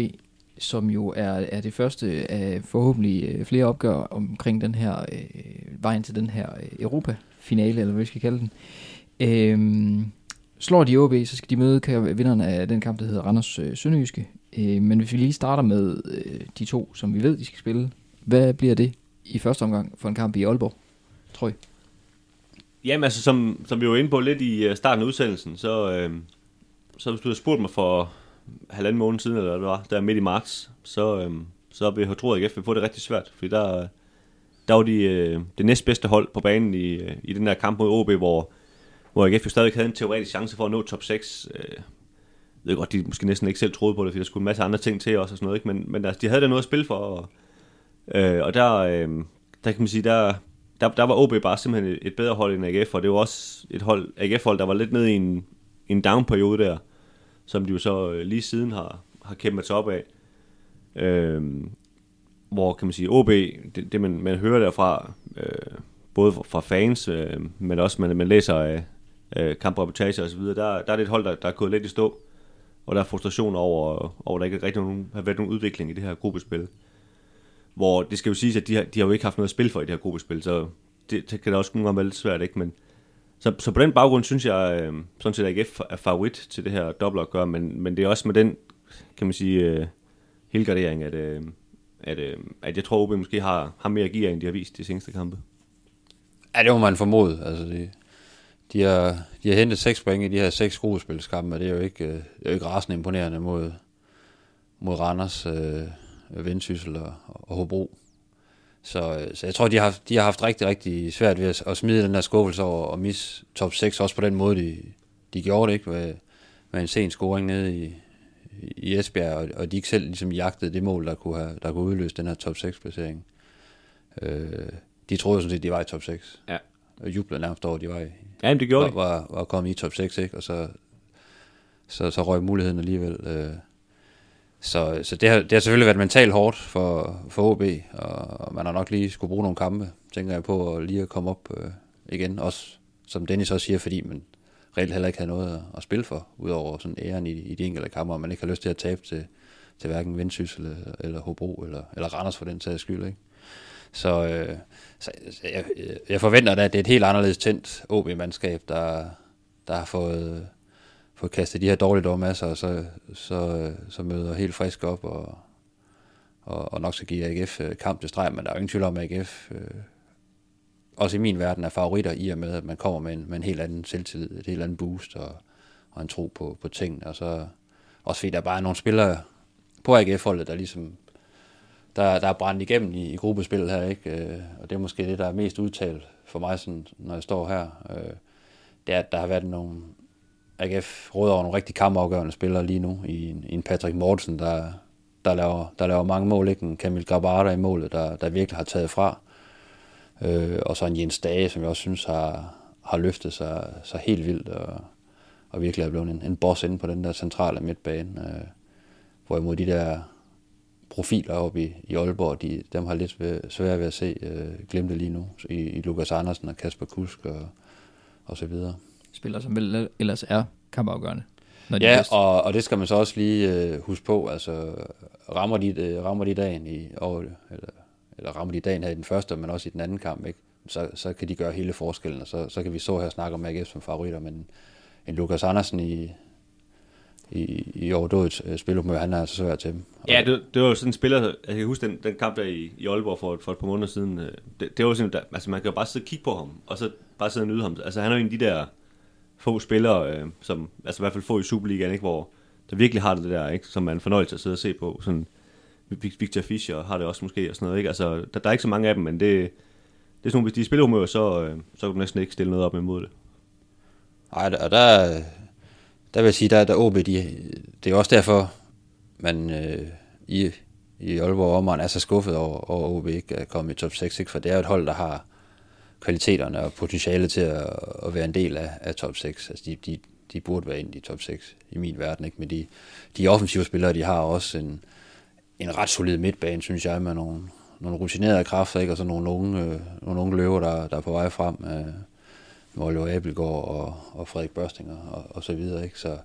som jo er, er det første af forhåbentlig øh, flere opgør omkring den her øh, vejen til den her øh, Europa-finale, eller hvad vi skal kalde den. Uh, slår de OB, så skal de møde vinderne af den kamp, der hedder Randers øh, Sønderjyske. Øh, men hvis vi lige starter med øh, de to, som vi ved, de skal spille, hvad bliver det i første omgang for en kamp i Aalborg, tror jeg? Jamen altså, som, som vi var inde på lidt i øh, starten af udsendelsen, så, øh, så hvis du havde spurgt mig for halvanden måned siden, eller hvad det var, der midt i marts, så, øh, så vi har troet, at AGF vil få det rigtig svært, fordi der, der var de, øh, det næstbedste hold på banen i, øh, i den der kamp mod OB, hvor, hvor AGF jo stadig havde en teoretisk chance for at nå top 6. Øh, jeg ved godt, de måske næsten ikke selv troede på det, fordi der skulle en masse andre ting til også og sådan noget, ikke? men, men altså, de havde da noget at spille for, og, øh, og der, øh, der kan man sige, der, der, der var OB bare simpelthen et, et bedre hold end AGF, og det var også et hold, AGF-hold, der var lidt nede i en, en down-periode der, som de jo så øh, lige siden har, har kæmpet sig op af. Øh, hvor kan man sige, OB, det, det man, man hører derfra, øh, både fra fans, øh, men også man, man læser af øh, kampreportager osv., der, der er det et hold, der, der er gået lidt i stå, og der er frustration over, over at der ikke rigtig nogen, har været nogen udvikling i det her gruppespil hvor det skal jo siges, at de har, de har jo ikke haft noget at spille for i det her gruppespil, så det, det kan da også nogle gange være lidt svært, ikke? Men, så, så på den baggrund synes jeg, øh, sådan set, at AGF er favorit til det her dobbeltopgør, men, men det er også med den, kan man sige, øh, helgardering, at, øh, at, øh, at jeg tror, at OB måske har, har mere gear, end de har vist de seneste kampe. Ja, det må man formode. Altså, de, de, har, de har hentet seks point i de her seks gruppespilskampe, og det er jo ikke, øh, det er jo ikke rasende imponerende mod, mod Randers. Øh, Vendsyssel og, og Hobro. Så, så jeg tror, de har, de har haft rigtig, rigtig svært ved at, at smide den der skuffelse over og misse top 6, også på den måde, de, de gjorde det, ikke? Med, med en sen scoring nede i, i Esbjerg, og, og de ikke selv ligesom jagtede det mål, der kunne, have, der kunne udløse den her top 6-placering. Øh, de troede sådan set, de var i top 6. Ja. Og jublede nærmest over, de var, i, ja, det gjorde var, var, var kommet i top 6, ikke? og så, så, så røg muligheden alligevel. Øh, så, så det, har, det har selvfølgelig været mentalt hårdt for, for OB, og man har nok lige skulle bruge nogle kampe, tænker jeg på, at lige at komme op øh, igen. Også som Dennis også siger, fordi man reelt heller ikke havde noget at, at spille for, udover sådan æren i, i de enkelte kampe, og man ikke har lyst til at tabe til, til hverken Vendsyssel eller, eller Hobro, eller, eller Randers for den sags skyld. Ikke? Så, øh, så jeg, jeg forventer da, at det er et helt anderledes tændt OB-mandskab, der, der har fået få kastet de her dårlige af sig, og så, så, så møder helt frisk op, og, og, og nok skal give AGF øh, kamp til streg, men der er jo ingen tvivl om, at AGF øh, også i min verden er favoritter i og med, at man kommer med en, med en helt anden selvtillid, et helt andet boost, og, og en tro på, på tingene, og så også fordi der bare er nogle spillere på AGF-holdet, der ligesom der, der er brændt igennem i, i gruppespillet her, ikke? Øh, og det er måske det, der er mest udtalt for mig, sådan, når jeg står her. Øh, det er, at der har været nogle, AGF råder over nogle rigtig kampafgørende spillere lige nu, i en, i en Patrick Mortensen, der, der, laver, der laver mange mål, ikke? En Kamil Grabada i målet, der, der virkelig har taget fra. Øh, og så en Jens Dage, som jeg også synes har, har løftet sig, sig helt vildt, og, og virkelig er blevet en, en boss inde på den der centrale midtbane. Øh, hvorimod de der profiler oppe i, i Aalborg, de, dem har lidt ved, svært ved at se øh, glemte lige nu, i, i Lukas Andersen og Kasper Kusk og, og så videre spiller, som vel ellers er kampafgørende. når de Ja, bedst. og, og det skal man så også lige øh, huske på. Altså, rammer de, øh, rammer de dagen i over, eller, eller rammer de dagen her i den første, men også i den anden kamp, ikke? Så, så kan de gøre hele forskellen, og så, så kan vi så her og snakke om AGF som favoritter, men en Lukas Andersen i, i, i overdådet øh, spilhumør, han er altså svær til dem. Og- Ja, det, det var jo sådan en spiller, jeg kan huske den, den kamp der i, i Aalborg for, for et par måneder siden. øh, Det, det var sådan, der, altså man kan jo bare sidde og kigge på ham, og så bare sidde og nyde ham. Altså han er jo en af de der få spillere, øh, som, altså i hvert fald få i Superligaen, ikke, hvor der virkelig har det der, ikke, som man er en fornøjelse at sidde og se på. Sådan, Victor Fischer har det også måske, og sådan noget, ikke? Altså, der, der er ikke så mange af dem, men det, det er sådan nogle, hvis de er spillehumør, så, øh, så kan du næsten ikke stille noget op imod det. Nej, og der, der vil jeg sige, der, der OB, de, det er også derfor, man øh, i, i Aalborg Omegn er så skuffet over, over OB ikke at komme i top 6, ikke? for det er jo et hold, der har kvaliteterne og potentiale til at, at være en del af, af top 6. Altså de, de, de burde være ind i top 6 i min verden, ikke? men de, de offensive spillere, de har også en, en ret solid midtbane, synes jeg, med nogle, nogle rutinerede kræfter, ikke? og så nogle unge, øh, nogle unge løver, der, der er på vej frem. Øh, med Oliver Abelgaard og, og Frederik Børstinger og, og så videre. Ikke? Så,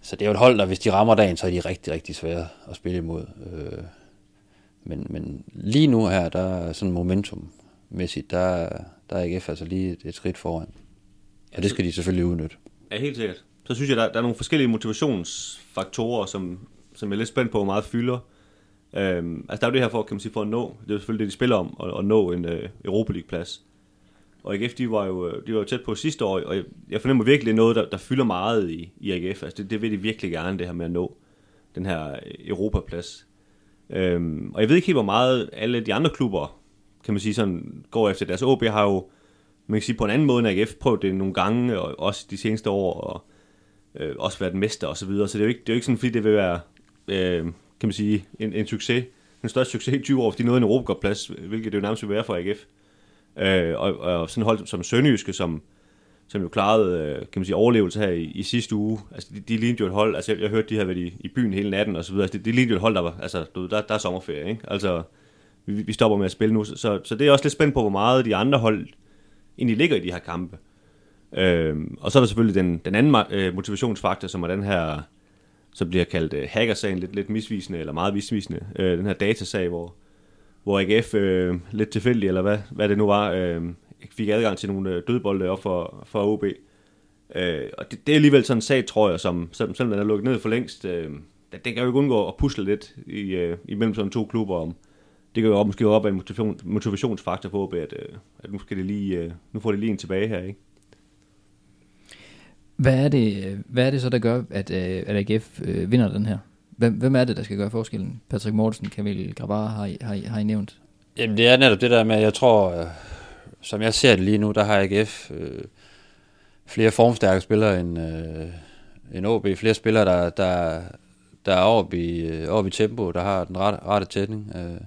så det er jo et hold, der hvis de rammer dagen, så er de rigtig, rigtig svære at spille imod. Øh, men, men lige nu her, der er sådan momentummæssigt, der, der er AGF altså lige et, et skridt foran. Og det skal de selvfølgelig udnytte. Ja, helt sikkert. Så synes jeg, der, der er nogle forskellige motivationsfaktorer, som, som jeg er lidt spændt på, hvor meget fylder. Øhm, altså der er jo det her for, kan man sige, for at nå, det er selvfølgelig det, de spiller om, at, at nå en øh, Europa League-plads. Og AGF, de var jo, de var jo tæt på sidste år, og jeg, jeg fornemmer virkelig, noget, der, der fylder meget i, i AGF. Altså det, det vil de virkelig gerne, det her med at nå den her Europaplads. Øhm, og jeg ved ikke helt, hvor meget alle de andre klubber, kan man sige sådan, går efter deres OB har jo, man kan sige på en anden måde end AGF, prøvet det nogle gange, og også de seneste år, og øh, også været mester og så videre. Så det er jo ikke, det er jo ikke sådan, fordi det vil være, øh, kan man sige, en, en succes. Den største succes i 20 år, fordi de nåede en Europacup-plads, hvilket det jo nærmest vil være for AGF. Øh, og, og sådan hold som Sønderjyske, som, som jo klarede, øh, kan man sige, overlevelse her i, i sidste uge. Altså, de, de lignede jo et hold, altså jeg, jeg hørte, de havde været i, i byen hele natten og så videre. Altså, de, de lignede jo et hold, der var, altså, du, der, der er sommerferie, ikke? Altså, vi, vi stopper med at spille nu, så, så det er også lidt spændt på, hvor meget de andre hold egentlig ligger i de her kampe. Øh, og så er der selvfølgelig den, den anden øh, motivationsfaktor, som er den her, som bliver kaldt øh, hackersagen, lidt, lidt misvisende, eller meget misvisende, øh, den her datasag, hvor, hvor AGF øh, lidt tilfældigt, eller hvad, hvad det nu var, øh, fik adgang til nogle øh, dødbolde op for, for OB. Øh, og det, det er alligevel sådan en sag, tror jeg, som selvom, selvom den er lukket ned for længst, øh, det, det kan jo ikke undgå at pusle lidt i, øh, imellem sådan to klubber om, det kan jo op, måske op af en motivation, motivationsfaktor for OB, at, øh, at nu, skal det lige, øh, nu får det lige en tilbage her, ikke? Hvad er det, hvad er det så, der gør, at, øh, at AGF vinder den her? Hvem, hvem er det, der skal gøre forskellen? Patrick Mortensen, Kamil Grabar har, I- har, I- har I nævnt. Jamen det er netop det der med, at jeg tror, som jeg ser det lige nu, der har AGF øh, flere formstærke spillere end, øh, end OB. Flere spillere, der, der, der er oppe i, øh, oppe i tempo, der har den rette, rette tætning. Øh,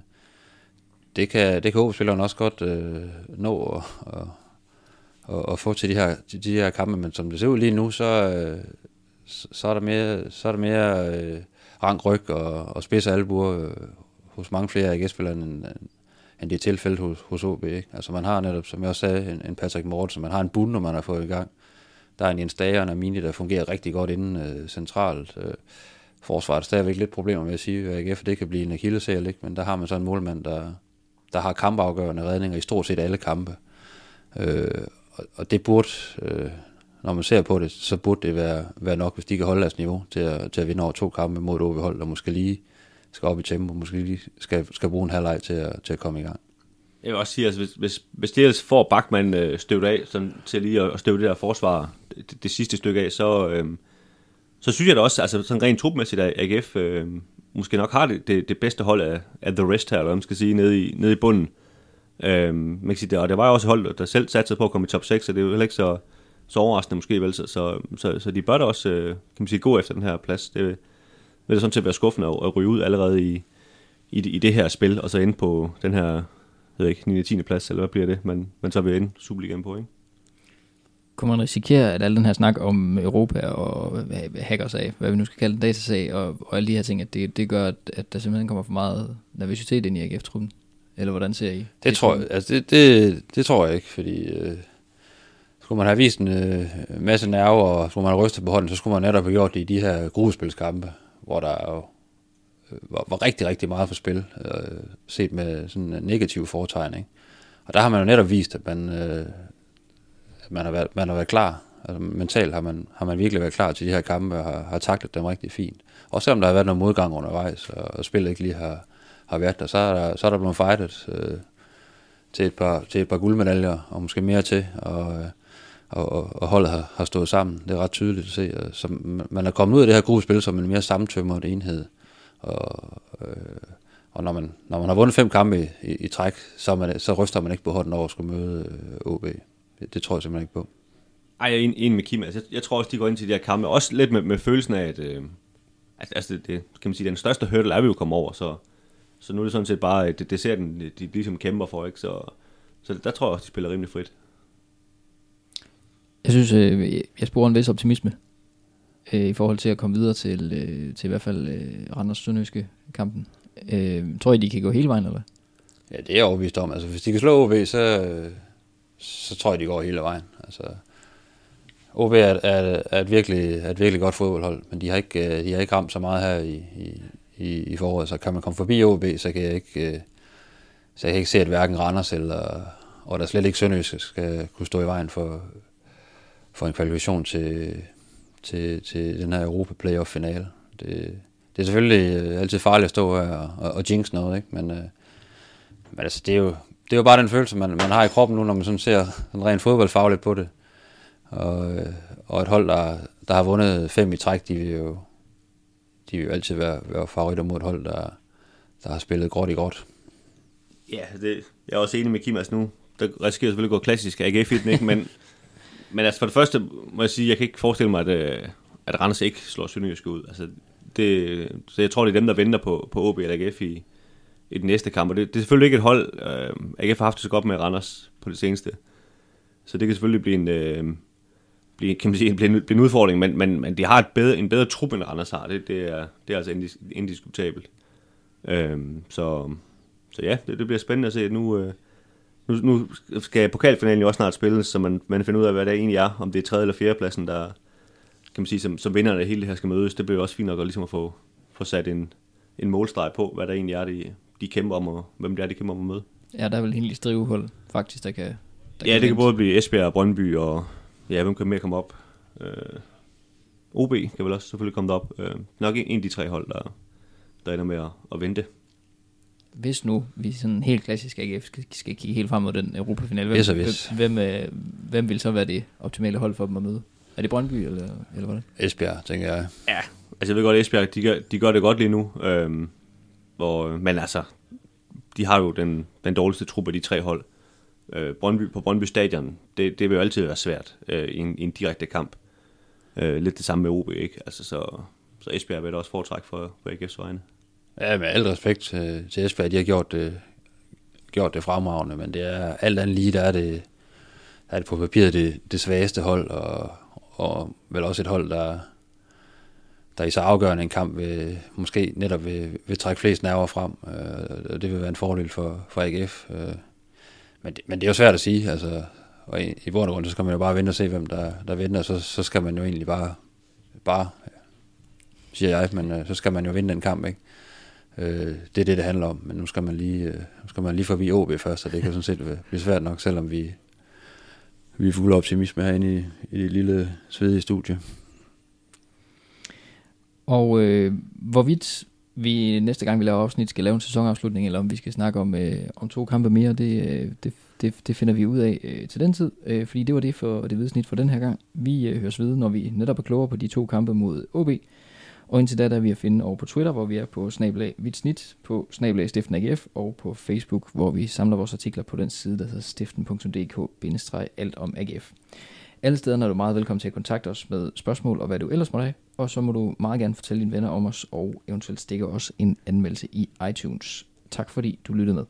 det kan, det kan OB-spilleren også godt øh, nå og, og, og, og få til de, her, til de her kampe, men som det ser ud lige nu, så, øh, så, så er der mere, så er der mere øh, rank ryg og, og spids albuer øh, hos mange flere AGF-spillere, end, øh, end, det er tilfældet hos, hos OB. Ikke? Altså man har netop, som jeg også sagde, en, en Patrick Mortensen, man har en bund, når man har fået i gang. Der er en Jens Dager og en Amini, der fungerer rigtig godt inden øh, centralt. Øh, forsvaret er stadigvæk lidt problemer med at sige, at AGF det kan blive en akillesæl, men der har man så en målmand, der, der har kampafgørende redninger i stort set alle kampe. Øh, og, og det burde, øh, når man ser på det, så burde det være, være nok, hvis de kan holde deres niveau til at, til at vinde over to kampe mod et OB-hold, der måske lige skal op i tempo, måske lige skal, skal bruge en halvleg til at, til at komme i gang. Jeg vil også sige, altså, hvis, hvis, hvis de ellers får Bachmann øh, støvet af, sådan, til lige at, at støve det der forsvar, det, det sidste stykke af, så, øh, så synes jeg da også, altså sådan rent trupmæssigt, at AGF øh, måske nok har det, det, det bedste hold af, af The Rest her, eller hvad man skal sige, nede i, nede i bunden. Øhm, man kan sige, det, og det var jo også hold, der selv satte på at komme i top 6, så det er jo heller ikke så, så overraskende måske, vel? Så, så, så, så de bør da også, øh, kan man sige, gå efter den her plads. Det vil, vil det sådan set være skuffende at, at ryge ud allerede i, i, i det her spil, og så inde på den her, jeg ved ikke, 9. 10. plads, eller hvad bliver det, men, men så vil ende Superligaen på, ikke? Kunne man risikere, at al den her snak om Europa og hvad- hvad vi nu skal kalde en datasag, og, og alle de her ting, at det, det gør, at, at der simpelthen kommer for meget nervøsitet ind i AGF-truppen? Eller hvordan ser I? Det tror jeg, altså det, det, det tror jeg ikke, fordi øh, skulle man have vist en øh, masse nerve, og skulle man have rystet på hånden, så skulle man netop have gjort det i de her gruppespilskampe, hvor der jo øh, var, var rigtig, rigtig meget for spil, øh, set med sådan en negativ foretegn. Ikke? Og der har man jo netop vist, at man, øh, man, har, været, man har været klar. Altså mentalt har man, har man virkelig været klar til de her kampe, og har, har taklet dem rigtig fint. Også selvom der har været noget modgang undervejs, og, og spillet ikke lige har, har været der, så er der, så er der blevet fightet øh, til, et par, til et par guldmedaljer, og måske mere til, og, øh, og, og, og holdet har, har stået sammen. Det er ret tydeligt at se. Så man er kommet ud af det her gruppespil som en mere samtømret enhed. Og, øh, og når man, når man har vundet fem kampe i, i, i træk, så, man, så ryster man ikke på hånden over at skulle møde øh, OB. Det, tror jeg simpelthen ikke på. Ej, jeg er enig med Kim. Altså, jeg, jeg tror også, de går ind til de her kampe. Også lidt med, med følelsen af, at, øh, altså, det, det, kan man sige, den største hurdle er vi jo kommet over. Så, så nu er det sådan set bare, det, det ser den, de ligesom kæmper for. Ikke? Så, så der tror jeg også, de spiller rimelig frit. Jeg synes, øh, jeg sporer en vis optimisme øh, i forhold til at komme videre til, øh, til i hvert fald øh, Randers Sønderjyske kampen. Øh, tror I, de kan gå hele vejen, eller Ja, det er jeg overbevist om. Altså, hvis de kan slå OB, så, så tror jeg, de går hele vejen. Altså, OB er, er, er, et virkelig, er et virkelig godt fodboldhold, men de har ikke, øh, de har ikke ramt så meget her i, i, i foråret, så kan man komme forbi OB, så kan jeg ikke, øh, så jeg kan ikke se, at hverken Randers eller, og der slet ikke Sønderjysk skal kunne stå i vejen for, for en kvalifikation til, til, til den her Europa Playoff finale. Det, det er selvfølgelig øh, altid farligt at stå her og, og, og jinx noget, ikke? Men, øh, men altså, det er, jo, det er jo bare den følelse, man, man har i kroppen nu, når man sådan ser sådan rent fodboldfagligt på det. Og, øh, og et hold, der, der har vundet fem i træk, de vil jo, de vil jo altid være, være favoritter mod et hold, der, der har spillet godt i godt. Ja, det, jeg er også enig med Kim, altså nu, der risikerer selvfølgelig at gå klassisk AGF i den, ikke? Men, men altså for det første må jeg sige, jeg kan ikke forestille mig, at, øh, at Randers ikke slår Sønderjyske ud. Altså, det, så jeg tror, det er dem, der venter på, på OB eller AGF i, i den næste kamp. Og det, det er selvfølgelig ikke et hold, øh, AGF har haft det så godt med Randers på det seneste. Så det kan selvfølgelig blive en, øh, blive, kan man sige, blive en, blive en udfordring, men, men, men de har et bedre, en bedre trup, end Randers har. Det, det, er, det er altså indis, indiskutabelt. Øh, så, så ja, det, det bliver spændende at se. Nu, øh, nu, nu skal pokalfinalen jo også snart spilles, så man, man finder ud af, hvad det egentlig er, om det er tredje eller fjerde pladsen, der kan man sige, som, som vinderne af hele det her skal mødes. Det bliver også fint nok at, ligesom at få, få sat en, en målstreg på, hvad der egentlig er, det, de kæmper om, og hvem det er, de kæmper om at møde. Ja, der er vel en lille strivehold, faktisk, der kan... Der ja, kan det kan både blive Esbjerg og Brøndby, og ja, hvem kan mere komme op? Øh, OB kan vel også selvfølgelig komme op. Øh, nok en af de tre hold, der, der ender med at, at vente hvis nu vi sådan helt klassisk AGF skal, skal kigge helt frem mod den Europafinale, hvem, hvis hvem, hvem, øh, hvem vil så være det optimale hold for dem at møde? Er det Brøndby, eller, eller hvad? Esbjerg, tænker jeg. Ja, altså jeg ved godt, at Esbjerg, de gør, de gør det godt lige nu. Øhm, hvor, men altså, de har jo den, den dårligste truppe af de tre hold. Øh, Brøndby, på Brøndby Stadion, det, det vil jo altid være svært øh, i, en, i en direkte kamp. Øh, lidt det samme med OB, ikke? Altså, så, så Esbjerg vil da også foretrække for, for AGF's vegne. Ja, med al respekt til, til Esbjerg, de har gjort det, gjort det fremragende, men det er alt andet lige, der er det, der er det på papiret det, det svageste hold, og, og vel også et hold, der, der i så afgørende en kamp vil, måske netop vil, vil trække flest nerver frem, øh, og det vil være en fordel for, for AGF. Øh. Men, det, men det er jo svært at sige, altså, og i, i bund og grund, så skal man jo bare vente og se, hvem der, der vinder, så, så skal man jo egentlig bare, bare siger jeg, men øh, så skal man jo vinde den kamp, ikke? Øh, det er det, det handler om, men nu skal man lige, øh, nu skal man lige forbi OB først, så det kan sådan set blive svært nok, selvom vi, vi er fuld optimisme herinde i, i det lille svedige studie. Og øh, hvorvidt vi næste gang vi laver afsnit skal lave en sæsonafslutning, eller om vi skal snakke om, øh, om to kampe mere, det, øh, det, det, det finder vi ud af øh, til den tid, øh, fordi det var det for det hvide snit for den her gang. Vi øh, høres ved, når vi netop er klogere på de to kampe mod OB, og indtil da der er vi at finde over på Twitter, hvor vi er på snablag snit, på snablag stiften AGF, og på Facebook, hvor vi samler vores artikler på den side, der hedder stiften.dk-alt om AGF. Alle steder er du meget velkommen til at kontakte os med spørgsmål og hvad du ellers måtte have, og så må du meget gerne fortælle dine venner om os, og eventuelt stikke os en anmeldelse i iTunes. Tak fordi du lyttede med.